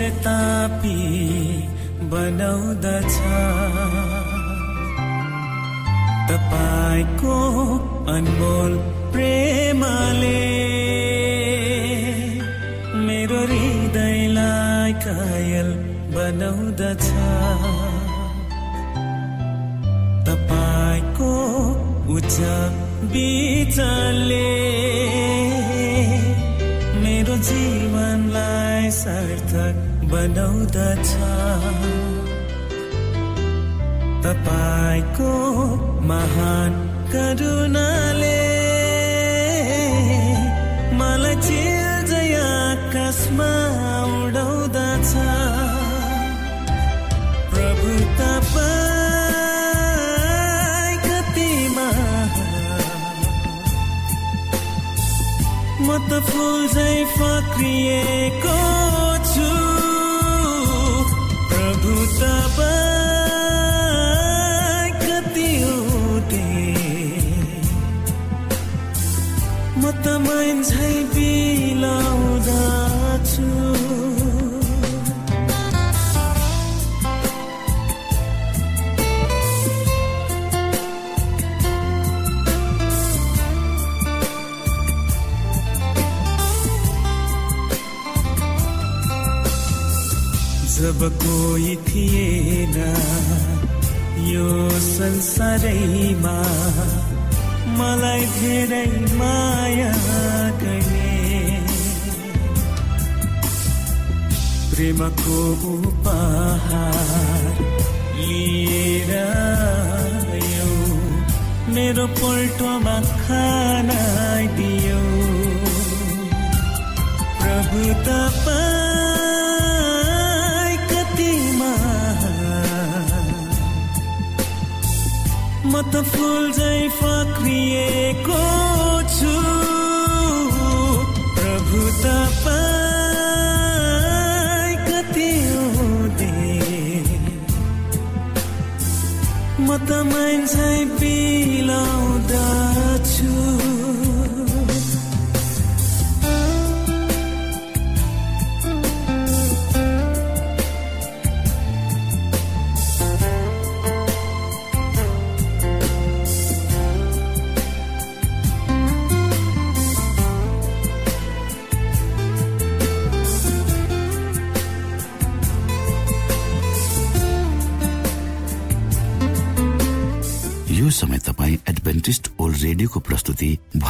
पश्चातापी बनाउँदछ तपाईँको अनमोल प्रेमले मेरो हृदयलाई कायल बनाउँदछ तपाईँको उच्च बिचले मेरो जीवनलाई सार्थक बनाउँदछ तपाईँको महान करुणाले मलाई चिल्जय आकाशमा उडाउँदछ प्रभु तपाईँ म त फुल फक्रिएको संसारैमा मलाई धेरै माया गर्ने। प्रेमको उपहार लिएर मेरो पल्टोमा खाना दियो। प्रभु तपाईँ त फुल झै फक्रिएको छु। प्रभु तपाईँ कति म त मान्छे पिलाउँदछु।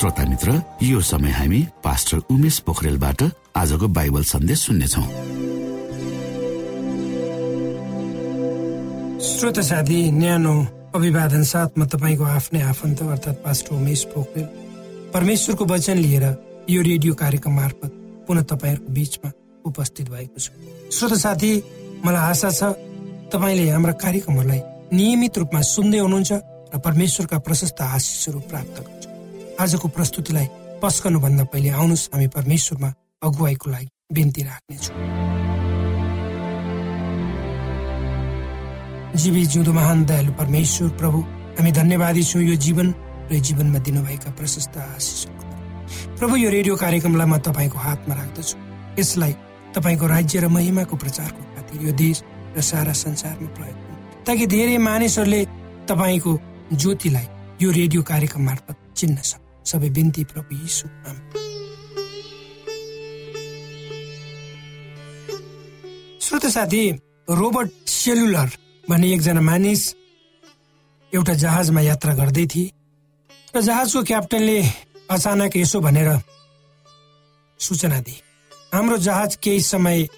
श्रोता मित्र यो समय हामी पास्टर उमेश पोखरेलबाट आजको बाइबल सन्देश सुन्नेछौ। श्रोत साथी न्यानो अभिवादन साथ म तपाईँको आफ्नै आफन्त अर्थात् पास्टर उमेश पोखरेल। परमेश्वरको वचन लिएर यो रेडियो कार्यक्रम मार्फत पुनः तपाईँहरूको बिचमा उपस्थित भएको छु। श्रोत साथी मलाई आशा छ तपाईँले हाम्रा कार्यक्रमहरूलाई नियमित रूपमा सुन्दै हुनुहुन्छ र परमेश्वरका प्रशस्त आशिषहरू प्राप्त गर्छ आजको प्रस्तुतिलाई पस्कनुभन्दा पहिले आउनुहोस् हामी परमेश्वरमा अगुवाईको लागि बिन्ती राख्नेछौँ। जीवी जिउँदो महान दयालु परमेश्वर प्रभु हामी धन्यवादी छौँ यो जीवन र जीवनमा दिनुभएका प्रशस्त लागि। प्रभु यो रेडियो कार्यक्रमलाई म तपाईँको हातमा राख्दछु। यसलाई तपाईँको राज्य र महिमाको प्रचारको खातिर यो देश र सारा संसारमा प्रयोग ताकि धेरै मानिसहरूले तपाईँको ज्योतिलाई यो रेडियो कार्यक्रम मार्फत चिन्न सक्छ सबै बिन्ती प्रभु यीशु। श्रोत साथी रोबर्ट सेलुलर भन्ने एकजना मानिस एउटा जहाजमा यात्रा गर्दै थिए र जहाजको क्याप्टनले अचानक यसो भनेर सूचना दिए हाम्रो जहाज केही समय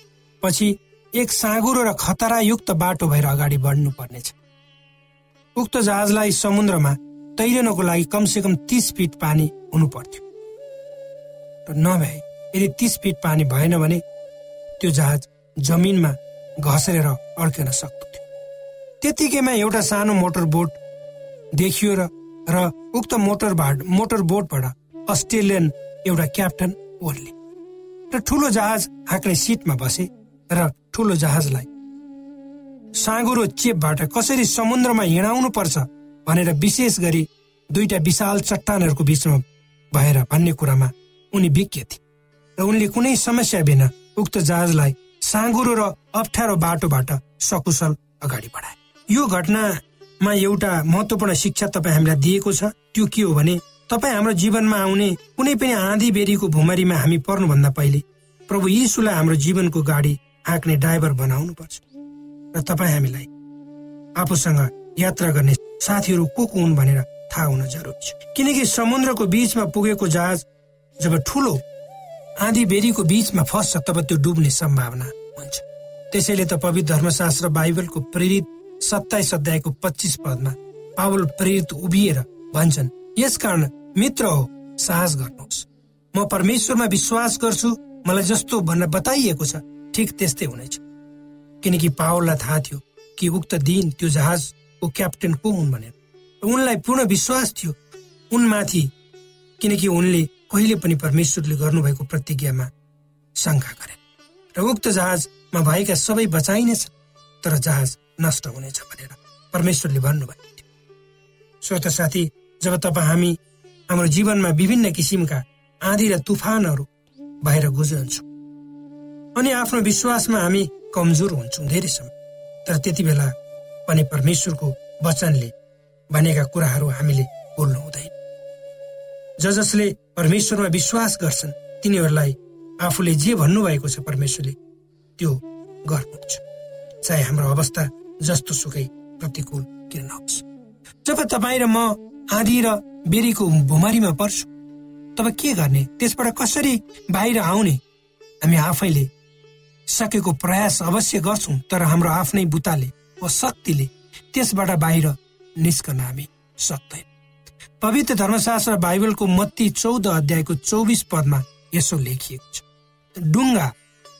पछि एक साँगुरो र खतरायुक्त बाटो भएर अगाडि बढ्नु पर्नेछ उक्त जहाजलाई समुद्रमा तैरनको लागि कमसेकम तीस फिट पानी हुनु पर्थ्यो र नभए यदि तीस फिट पानी भएन भने त्यो जहाज जमिनमा घसेर अड्किन सक्दथ्यो त्यतिकैमा एउटा सानो मोटर बोट देखियो र र उक्त मोटर बाट मोटर बोटबाट अस्ट्रेलियन एउटा क्याप्टन ओर्ले। र ठुलो जहाज हाँक्ने सिटमा बसे र ठुलो जहाजलाई साँगुरो चेपबाट कसरी समुद्रमा हिँडाउनु पर्छ भनेर विशेष गरी दुईटा विशाल चट्टानहरूको बिचमा भएर भन्ने कुरामा उनी विज्ञ थिए र उनले कुनै समस्या बिना उक्त जहाजलाई साँगुरो र अप्ठ्यारो बाटोबाट सकुशल अगाडि बढाए। यो घटनामा एउटा महत्वपूर्ण शिक्षा तपाईँ हामीलाई दिएको छ। त्यो के हो भने तपाईँ हाम्रो जीवनमा आउने कुनै पनि आँधी बेरीको भुमरीमा हामी पर्नुभन्दा पहिले प्रभु यीशुलाई हाम्रो जीवनको गाडी हाँक्ने ड्राइभर बनाउनु पर्छ र तपाईँ हामीलाई आफूसँग यात्रा गर्ने साथीहरू को को हुन् भनेर थाहा हुन जरुरी छ। किनकि समुद्रको बीचमा पुगेको जहाज जब ठुलो आँधी बेरीको बीचमा फस्छ तब त्यो डुब्ने सम्भावना हुन्छ। त्यसैले त पवित्र धर्मशास्त्र बाइबलको प्रेरित सत्ताइस अध्यायको पच्चिस पदमा पावल प्रेरित उभिएर भन्छन् यसकारण मित्र हो साहस गर्नुहोस्। म परमेश्वरमा विश्वास गर्छु मलाई जस्तो भनेर बताइएको छ ठिक त्यस्तै हुनेछ। किनकि पावललाई थाहा थियो कि उक्त दिन त्यो जहाजको क्याप्टेन को हुन् भनेर। उनलाई पूर्ण विश्वास थियो। उनमाथि किनकि उनले कहिले पनि परमेश्वरले गर्नुभएको प्रतिज्ञामा शङ्का गरे। र उक्त जहाजमा भएका सबै बचाइनेछ तर जहाज नष्ट हुनेछ भनेर परमेश्वरले भन्नुभएको थियो। श्रोत साथी जब तपाईँ हामी हाम्रो जीवनमा विभिन्न किसिमका आँधी र तुफानहरू भएर गुज्रन्छौँ अनि आफ्नो विश्वासमा हामी कमजोर हुन्छौँ धेरै समय तर त्यति बेला पनि परमेश्वरको वचनले भनेका कुराहरू हामीले बोल्नु हुँदैन। ज जसले परमेश्वरमा विश्वास गर्छन् तिनीहरूलाई आफूले जे भन्नुभएको छ परमेश्वरले त्यो गर्नुहुन्छ। चाहे हाम्रो अवस्था जस्तो सुकै प्रतिकूल किन नहोस् जब तपाईँ र म आँधी र बेरीको भुमारीमा पर्छु तब के गर्ने? त्यसबाट कसरी बाहिर आउने? हामी आफैले सकेको प्रयास अवश्य गर्छौँ तर हाम्रो आफ्नै बुताले वा शक्तिले त्यसबाट बाहिर निस्कन हामी सक्दैन पवित्र धर्मशास्त्र बाइबलको मत्ती चौध अध्यायको चौबिस पदमा यसो लेखिएको छ। डुङ्गा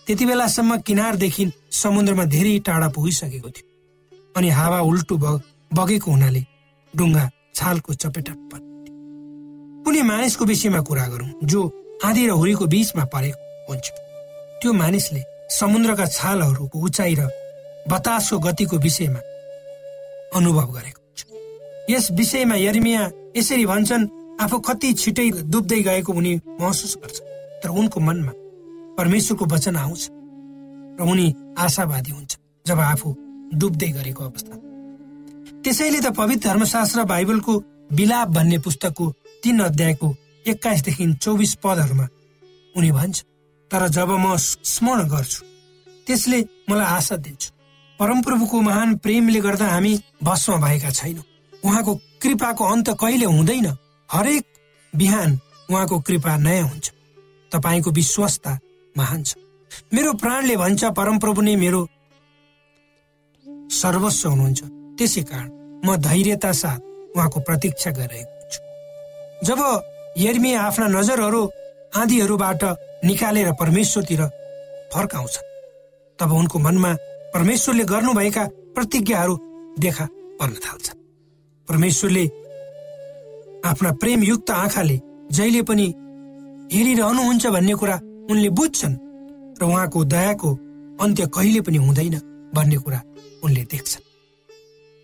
त्यति बेलासम्म किनारदेखि समुद्रमा धेरै टाढा पुगिसकेको थियो। अनि हावा उल्टो बगेको हुनाले डुङ्गा छालको चपेटा कुनै मानिसको विषयमा कुरा गरौँ जो आँधी र हुरीको बीचमा परेको हुन्छ। त्यो मानिसले समुद्रका छालहरूको उचाइ र बतासको गतिको विषयमा अनुभव गरेको हुन्छ यस विषयमा यर्मिया यसरी भन्छन् आफू कति छिटै डुब्दै गएको उनी महसुस गर्छ। तर उनको मनमा परमेश्वरको वचन आउँछ र उनी आशावादी हुन्छ जब आफू डुब्दै गरेको अवस्था। त्यसैले त पवित्र धर्मशास्त्र बाइबलको विलाप भन्ने पुस्तकको तीन अध्यायको एक्काइसदेखि चौबिस पदहरूमा उनी भन्छ तर जब म स्मरण गर्छु त्यसले मलाई आशा दिन्छ। परमप्रभुको महान प्रेमले गर्दा हामी भस्म भएका छैनौँ। उहाँको कृपाको अन्त कहिले हुँदैन। हरेक बिहान उहाँको कृपा नयाँ हुन्छ। तपाईँको विश्वस्ता महान छ। मेरो प्राणले भन्छ परमप्रभु नै मेरो सर्वस्व हुनुहुन्छ। त्यसै कारण म धैर्यता साथ उहाँको प्रतीक्षा गरिरहेको हुन्छु जब यर्मिया आफ्ना नजरहरू आँधीहरूबाट निकालेर परमेश्वरतिर फर्काउँछ तब उनको मनमा परमेश्वरले गर्नुभएका प्रतिज्ञाहरू देखा पर्न थाल्छ। परमेश्वरले आफ्ना प्रेमयुक्त आँखाले जहिले पनि हेरिरहनुहुन्छ भन्ने कुरा उनले बुझ्छन् र उहाँको दयाको अन्त्य कहिले पनि हुँदैन भन्ने कुरा उनले देख्छन्।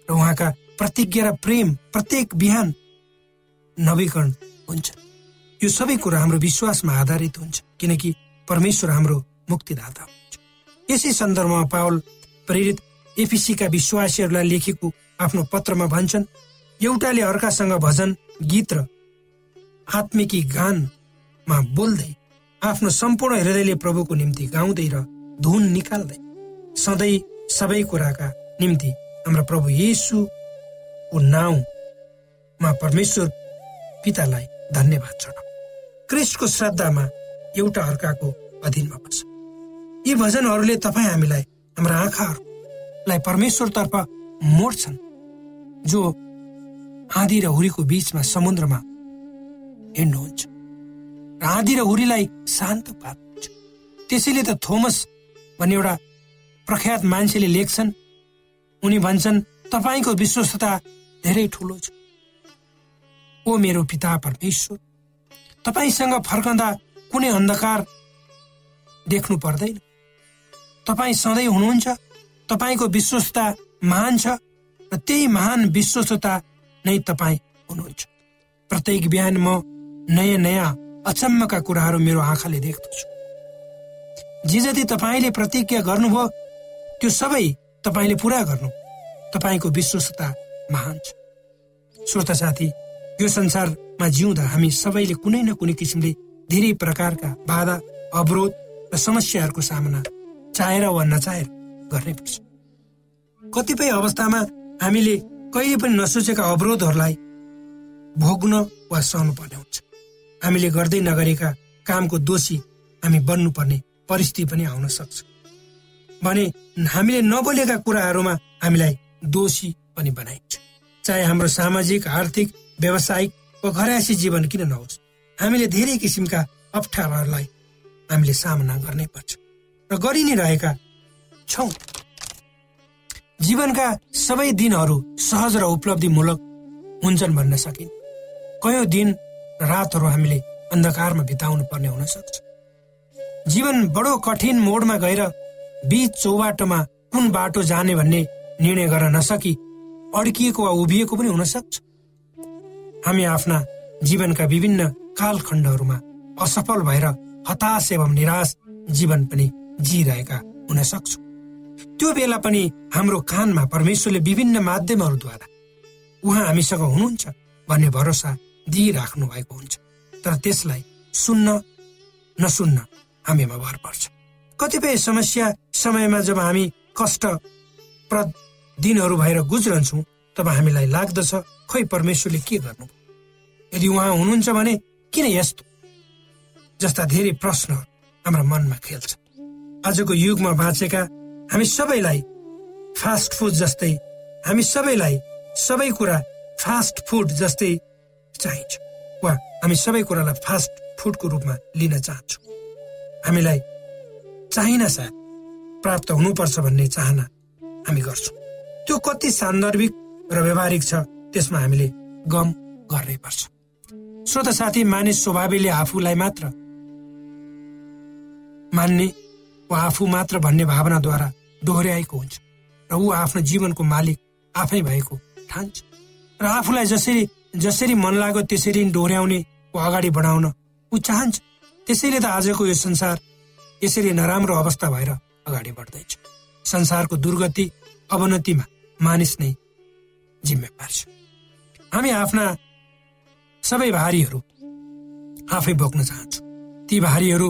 र उहाँका प्रतिज्ञा र प्रेम प्रत्येक बिहान नवीकरण हुन्छ। यो सबै कुरा हाम्रो विश्वासमा आधारित हुन्छ किनकि परमेश्वर हाम्रो मुक्तिदाता हुन्छ। यसै सन्दर्भमा पावल प्रेरित एफिसीका विश्वासीहरूलाई लेखेको आफ्नो पत्रमा भन्छन् एउटाले अर्कासँग भजन गीत र आत्मिकी गानमा बोल्दै आफ्नो सम्पूर्ण हृदयले प्रभुको निम्ति गाउँदै र धुन निकाल्दै सधैँ सबै कुराका निम्ति हाम्रो प्रभु येसुको नाउँमा परमेश्वर पितालाई धन्यवाद चढाउ क्रिस्टको श्रद्धामा एउटा अर्काको अधीनमा बस्छ यी भजनहरूले तपाईँ हामीलाई हाम्रा आँखाहरूलाई परमेश्वरतर्फ मोड्छन् जो आँधी र हुरीको बीचमा समुद्रमा हिँड्नुहुन्छ र आँधी र हुरीलाई शान्त पार्नुहुन्छ त्यसैले त थोमस भन्ने एउटा प्रख्यात मान्छेले लेख्छन् उनी भन्छन् तपाईँको विश्वस्तता धेरै ठुलो छ ओ मेरो पिता परमेश्वर तपाईँसँग फर्कँदा कुनै अन्धकार देख्नु पर्दैन तपाईँ सधैँ हुनुहुन्छ तपाईँको विश्वस्तता महान छ र त्यही महान विश्वस्तता नै तपाईँ हुनुहुन्छ। प्रत्येक बिहान म नयाँ नयाँ अचम्मका कुराहरू मेरो आँखाले देख्दछु। जे जति तपाईँले प्रतिज्ञा गर्नुभयो त्यो सबै तपाईँले पुरा गर्नु। तपाईँको विश्वस्तता महान छ। श्रोता साथी यो संसारमा जिउँदा हामी सबैले कुनै न कुनै किसिमले धेरै प्रकारका बाधा अवरोध र समस्याहरूको सामना चाहेर वा नचाहेर गर्नै पर्छ। कतिपय अवस्थामा हामीले कहिले पनि नसोचेका अवरोधहरूलाई भोग्न वा सहनु पर्ने हुन्छ। हामीले गर्दै नगरेका कामको दोषी हामी बन्नुपर्ने परिस्थिति पनि आउन सक्छ। भने हामीले नबोलेका कुराहरूमा हामीलाई दोषी पनि बनाइन्छ। चाहे हाम्रो सामाजिक आर्थिक व्यावसायिक वा घरायसी जीवन किन नहोस् हामीले धेरै किसिमका अप्ठ्याराहरूलाई हामीले सामना गर्नै पर्छ। र गरि नै रहेका छौँ। जीवनका सबै दिनहरू सहज र उपलब्धिमूलक हुन्छन् भन्न सकिन्। कयौँ दिन र रातहरू हामीले अन्धकारमा बिताउनु पर्ने हुन सक्छ। जीवन बडो कठिन मोडमा गएर बीच चौबाटोमा कुन बाटो जाने भन्ने निर्णय गर्न नसकी अड्किएको वा उभिएको पनि हुन सक्छ। हामी आफ्ना जीवनका विभिन्न कालखण्डहरूमा असफल भएर हताश एवं निराश जीवन पनि जिरहेका हुन सक्छौँ। त्यो बेला पनि हाम्रो कानमा परमेश्वरले विभिन्न माध्यमहरूद्वारा उहाँ हामीसँग हुनुहुन्छ भन्ने भरोसा दिइराख्नु भएको हुन्छ। तर त्यसलाई सुन्न नसुन्न हामीमा भर पर्छ कतिपय समस्या समयमा जब हामी कष्टप्रद दिनहरू भएर गुज्रन्छौँ तब हामीलाई लाग्दछ खै परमेश्वरले के गर्नु यदि उहाँ हुनुहुन्छ भने किन यस्तो? जस्ता धेरै प्रश्नहरू हाम्रा मनमा खेल्छ। आजको युगमा बाँचेका हामी सबैलाई फास्ट फुड जस्तै हामी सबैलाई सबै कुरा फास्ट फुड जस्तै चाहिन्छ वा हामी सबै कुरालाई फास्ट फुडको रूपमा लिन चाहन्छौँ। हामीलाई चाहिन सायद प्राप्त हुनुपर्छ भन्ने चाहना हामी गर्छौँ। त्यो कति सान्दर्भिक र व्यवहारिक छ त्यसमा हामीले गम गर्नै पर्छ। श्रोत साथी मानिस स्वभावले आफूलाई मात्र मान्ने वा आफू मात्र भन्ने भावनाद्वारा दोहोऱ्याएको हुन्छ र ऊ आफ्नो जीवनको मालिक आफै भएको ठान्छ र आफूलाई जसरी जसरी मन लाग्यो त्यसरी डोर्याउने वा अगाडि बढाउन ऊ चाहन्छ त्यसैले त आजको यो संसार यसरी नराम्रो अवस्था भएर अगाडि बढ्दैछ संसारको दुर्गति अवनतिमा मानिस नै जिम्मेवार छ हामी आफ्ना सबै भारीहरू आफै बोक्न चाहन्छौँ ती भारीहरू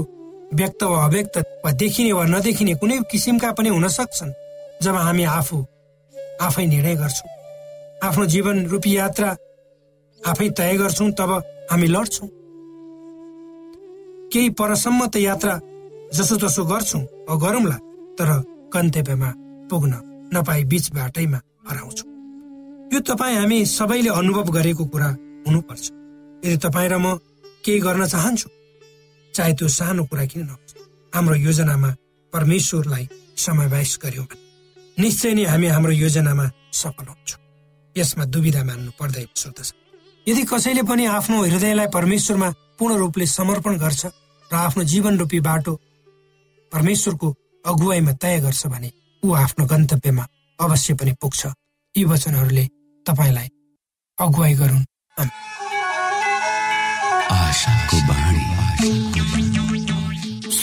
व्यक्त वा अव्यक्त वा देखिने वा नदेखिने कुनै किसिमका पनि हुन सक्छन् जब हामी आफू आफै निर्णय गर्छौँ। आफ्नो जीवन रूपी यात्रा आफै तय गर्छौँ तब हामी लड्छौँ। केही परसम्म त यात्रा जसो तसो गर्छौँ वा गरौँला तर गन्तव्यमा पुग्न नपाई बीच बाटैमा हराउँछौँ। यो तपाईँ हामी सबैले अनुभव गरेको कुरा हुनुपर्छ। यदि तपाईँ र म केही गर्न चाहन्छु चाहे त्यो सानो कुरा किन नहोस्। हाम्रो योजनामा परमेश्वरलाई समावेश गर्यौँ भने निश्चय नै हामी हाम्रो योजनामा सफल हुन्छौँ। यसमा दुविधा मान्नु पर्दैन सोध्दछ यदि कसैले पनि आफ्नो हृदयलाई परमेश्वरमा पूर्ण रूपले समर्पण गर्छ र आफ्नो जीवन रूपी बाटो परमेश्वरको अगुवाईमा तय गर्छ भने ऊ आफ्नो गन्तव्यमा अवश्य पनि पुग्छ। यी वचनहरूले तपाईँलाई अगुवाई गरून्।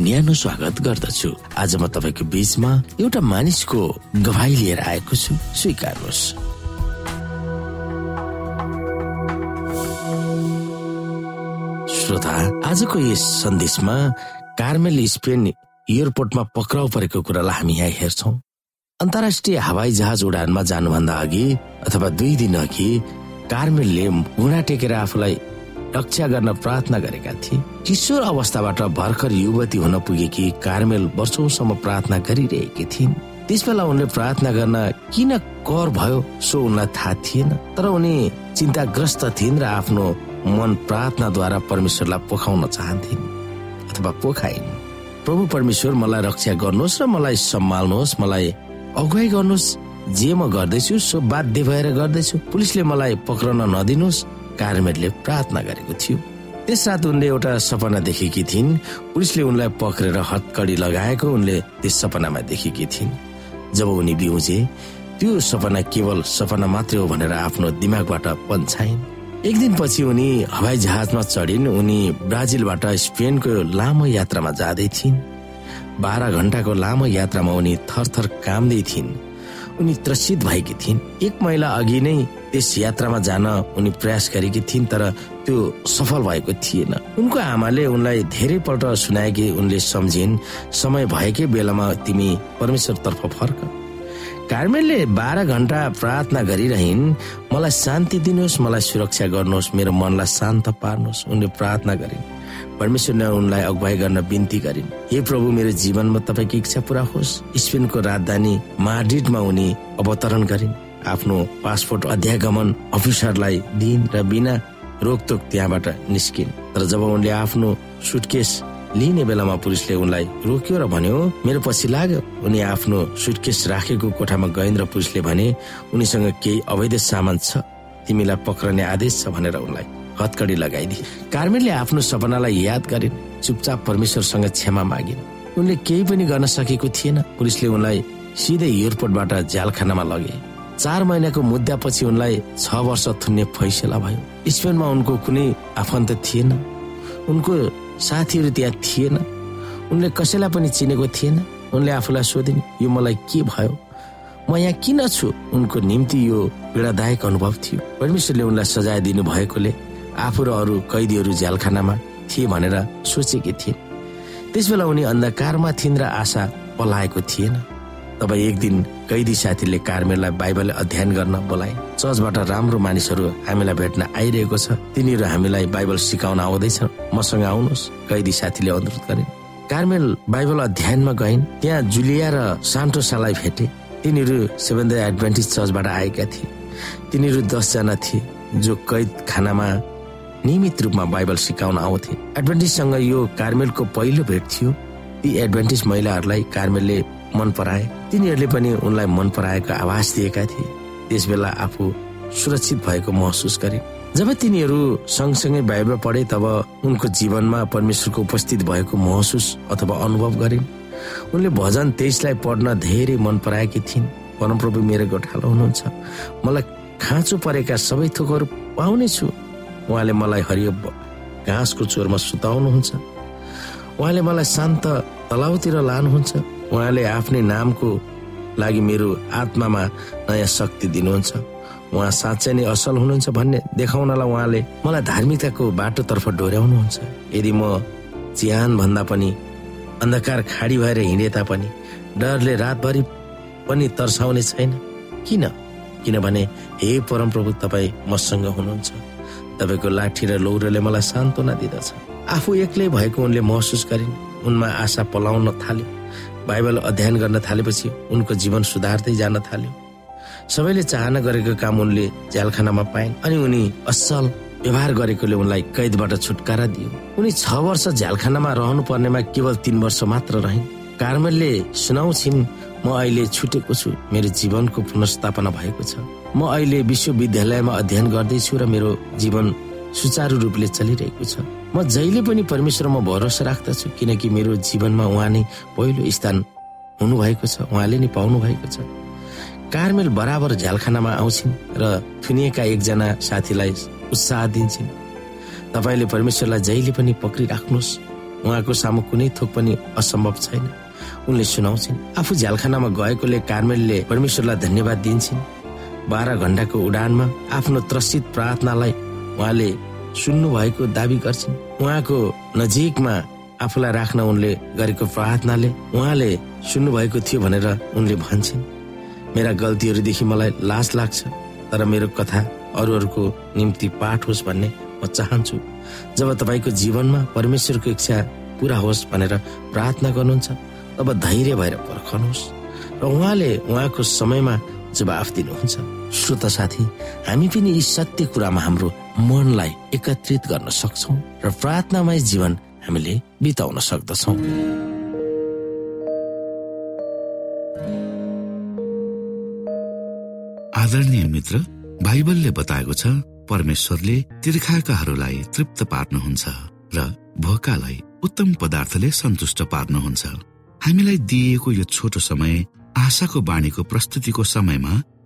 न्यानो स्वागत गर्दछु। आज म तपाईँको बीचमा एउटा मानिसको गवाई लिएर आएको छु। स्वीकार्नुहोस्। श्रोता आजको यस सन्देशमा कार्मेल स्पेन एयरपोर्टमा पक्राउ परेको कुरालाई हामी यहाँ हेर्छौ। अन्तर्राष्ट्रिय हवाई जहाज उडानमा जानुभन्दा अघि अथवा दुई दिन अघि कार्मेलले घुँडा टेकेर आफूलाई रक्षा गर्न प्रार्थना गरेका थिए। किशोर अवस्थाबाट भर्खर युवती हुन पुगेकी कार्मेल वर्षौसम्म प्रार्थना गरिरहेकी थिइन्। त्यस बेला उनले प्रार्थना गर्न किन कर भयो सो उनलाई थाहा थिएन। तर उनी चिन्ताग्रस्त थिइन् र आफ्नो मन प्रार्थनाद्वारा परमेश्वरलाई पोखाउन चाहन्थिन् अथवा पोखाइन्। प्रभु परमेश्वर मलाई रक्षा गर्नुहोस् र मलाई सम्हाल्नुहोस् मलाई अगुवाई गर्नुहोस्। जे म गर्दैछु सो बाध्य भएर गर्दैछु। पुलिसले मलाई पक्रन नदिनुहोस्। कार्मेटले प्रार्थना गरेको थियो। त्यस रात उनले एउटा सपना देखेकी थिइन्। पुलिसले उनलाई पक्रेर हतकडी लगाएको उनले त्यस सपनामा देखेकी थिइन्। जब उनी बिउजे त्यो सपना केवल सपना मात्रै हो भनेर आफ्नो दिमागबाट पन्छाइन्। एक दिनपछि उनी हवाई जहाजमा चढिन्। उनी ब्राजिलबाट स्पेनको लामो यात्रामा जाँदै थिइन्। बाह्र घण्टाको लामो यात्रामा उनी थरथर कामदै थिइन्। उनी त्रसित भएकी थिइन्। एक महिना अघि नै त्यस यात्रामा जान उनी प्रयास गरेकी थिइन् तर त्यो सफल भएको थिएन। उनको आमाले उनलाई धेरै पल्ट सुनाएकी उनले सम्झिन् समय भएकै बेलामा तिमी परमेश्वरतर्फ फर्क। कार्मेलले बाह्र घण्टा प्रार्थना गरिरहन् मलाई शान्ति दिनुहोस् मलाई सुरक्षा गर्नुहोस् मेरो मनलाई शान्त पार्नुहोस्। उनले प्रार्थना गरिन्। परमेश्वरले उनलाई अगुवाई गर्न बिन्ती गरिन्। हे प्रभु मेरो जीवनमा तपाईँको इच्छा पुरा होस्। स्पेनको राजधानी माड्रिडमा उनी अवतरण गरिन्। आफ्नो पासपोर्ट अध्यागमन अफिसरलाई दिइन् र बिना रोकतोक त्यहाँबाट निस्किन्। तर जब उनले आफ्नो सुटकेस लिने बेलामा पुरुषले उनलाई रोक्यो र भन्यो मेरो पछि लाग्यो। उनी आफ्नो सुटकेस राखेको कोठामा गइन् र पुरुषले भने उनीसँग केही अवैध सामान छ। तिमीलाई पक्रने आदेश छ भनेर उनलाई हतकडी लगाइदिए। कार्मेलले आफ्नो सपनालाई याद गरिन् चुपचाप परमेश्वरसँग क्षमा मागिन्। उनले केही पनि गर्न सकेको थिएन। पुलिसले उनलाई सिधै एयरपोर्टबाट झ्यालखानामा लगे। चार महिनाको मुद्दापछि उनलाई छ वर्ष थुन्ने फैसला भयो। स्पेनमा उनको कुनै आफन्त थिएन। उनको साथीहरू त्यहाँ थिएन। उनले कसैलाई पनि चिनेको थिएन। उनले आफूलाई सोधिन् यो मलाई के भयो? म यहाँ किन छु? उनको निम्ति यो पीडादायक अनुभव थियो। परमेश्वरले उनलाई सजाय दिनु भएकोले आफू र अरू कैदीहरू झ्यालखानामा थिए भनेर सोचेकी थिइन्। त्यसबेला उनी अन्धकारमा थिइन् र आशा पलाएको थिएन। तब एक दिन कैदी साथीले कार्मेललाई बाइबल अध्ययन गर्न बोलाए। चर्चबाट राम्रो मानिसहरू हामीलाई भेट्न आइरहेको छ। तिनीहरू हामीलाई बाइबल सिकाउन आउँदैछ मसँग आउनुहोस् कैदी साथीले अनुरोध गरे। कार्मेल बाइबल अध्ययनमा गइन्। त्यहाँ जुलिया र सान्टोसालाई भेटे। तिनीहरू सेभेन एडभान्टेज चर्चबाट आएका थिए। तिनीहरू दसजना थिए जो कैद खानामा नियमित रूपमा बाइबल सिकाउन आउँथे। एडभान्टेजसँग यो कार्मेलको पहिलो भेट थियो। ती एडभान्टेज महिलाहरूलाई कार्मेलले मन पराए। तिनीहरूले पनि उनलाई मन पराएको आवाज दिएका थिए। त्यस बेला आफू सुरक्षित भएको महसुस गरे। जब तिनीहरू सँगसँगै बाइबल पढे तब उनको जीवनमा परमेश्वरको उपस्थित भएको महसुस अथवा अनुभव गरिन् उनले भजन तेइसलाई पढ्न धेरै मन पराएकी थिइन्। परमप्रभु मेरो गोठालो हुनुहुन्छ। मलाई खाँचो परेका सबै थोकहरू पाउने छु उहाँले मलाई हरियो घाँसको चोरमा सुताउनुहुन्छ। उहाँले मलाई शान्त तलाउतिर लानुहुन्छ। उहाँले आफ्नै नामको लागि मेरो आत्मामा नयाँ शक्ति दिनुहुन्छ। उहाँ साँच्चै नै असल हुनुहुन्छ भन्ने देखाउनलाई उहाँले मलाई धार्मिकताको बाटोतर्फ डोर्याउनुहुन्छ। यदि म चिहान भन्दा पनि अन्धकार खाडी भएर हिँडे तापनि डरले रातभरि पनि तर्साउने छैन। किन? किनभने हे परमप्रभु तपाईँ मसँग हुनुहुन्छ। तपाईँको लाठी र लौरोले मलाई सान्त्वना दिँदछ। आफू एक्लै भएको उनले महसुस गरिन्। उनमा आशा पलाउन थाल्यो। बाइबल अध्ययन गर्न थालेपछि उनको जीवन सुधार्दै जान थाल्यो। सबैले चाहना गरेको काम उनले झ्यालखानामा पाइन् अनि उनी असल व्यवहार गरेकोले उनलाई कैदबाट छुटकारा दियो। उनी छ वर्ष झ्यालखानामा रहनु पर्नेमा केवल तीन वर्ष मात्र रहिन्। कार्मेलले सुनाउँछिन् म अहिले छुटेको छु मेरो जीवनको पुनर्स्थापना भएको छ। म अहिले विश्वविद्यालयमा अध्ययन गर्दैछु र मेरो जीवन सुचारू रूपले चलिरहेको छ। म जहिले पनि परमेश्वरमा भरोसा राख्दछु किनकि मेरो जीवनमा उहाँ नै पहिलो स्थान हुनुभएको छ उहाँले नै पाउनु भएको छ। कार्मेल बराबर झ्यालखानामा आउँछिन् र थुनिएका एकजना साथीलाई उत्साह दिन्छन्। तपाईँले परमेश्वरलाई जहिले पनि पक्रिराख्नुहोस्। उहाँको सामु कुनै थोक पनि असम्भव छैन। उनले सुनाउँछिन् आफू झ्यालखानामा गएकोले कार्मेलले परमेश्वरलाई धन्यवाद दिन्छन्। बाह्र घण्टाको उडानमा आफ्नो त्रसित प्रार्थनालाई उहाँले सुन्नु भएको दावी गर्छिन्। उहाँको नजिकमा आफूलाई राख्न उनले गरेको प्रार्थनाले उहाँले सुन्नु भएको थियो भनेर उनले भन्छन्। मेरा गल्तीहरूदेखि मलाई लाज लाग्छ तर मेरो कथा अरूहरूको निम्ति पाठ होस् भन्ने म चाहन्छु। जब तपाईँको जीवनमा परमेश्वरको इच्छा पुरा होस् भनेर प्रार्थना गर्नुहुन्छ तब धैर्य भएर पर्खनुहोस्। र उहाँले उहाँको समयमा जवाफ दिनुहुन्छ। श्रोत साथी हामी पनि यी सत्य कुरामा हाम्रो मनलाई एकत्रित गर्न सक्छौ र प्रार्थनामय जीवन हामीले बिताउन सक्दछौ। आदरणीय मित्र बाइबलले बताएको छ परमेश्वरले तिर्खाकाहरूलाई तृप्त पार्नुहुन्छ र भोकालाई उत्तम पदार्थले सन्तुष्ट पार्नुहुन्छ। हामीलाई दिइएको यो छोटो समय आशाको बाणीको प्रस्तुतिको समयमा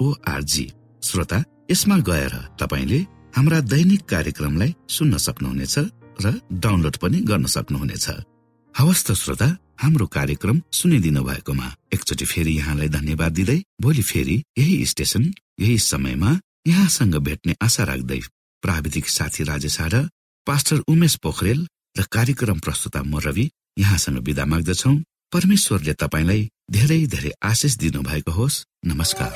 ओआरजी श्रोता यसमा गएर तपाईँले हाम्रा दैनिक कार्यक्रमलाई सुन्न सक्नुहुनेछ र डाउनलोड पनि गर्न सक्नुहुनेछ। हवस् त श्रोता हाम्रो कार्यक्रम सुनिदिनु भएकोमा एकचोटि फेरि यहाँलाई धन्यवाद दिँदै भोलि फेरि यही स्टेशन यही समयमा यहाँसँग भेट्ने आशा राख्दै प्राविधिक साथी राजेश पास्टर उमेश पोखरेल र कार्यक्रम प्रस्तुता म रवि यहाँसँग विदा माग्दछौ। परमेश्वरले तपाईँलाई धेरै धेरै आशिष दिनुभएको होस्। नमस्कार।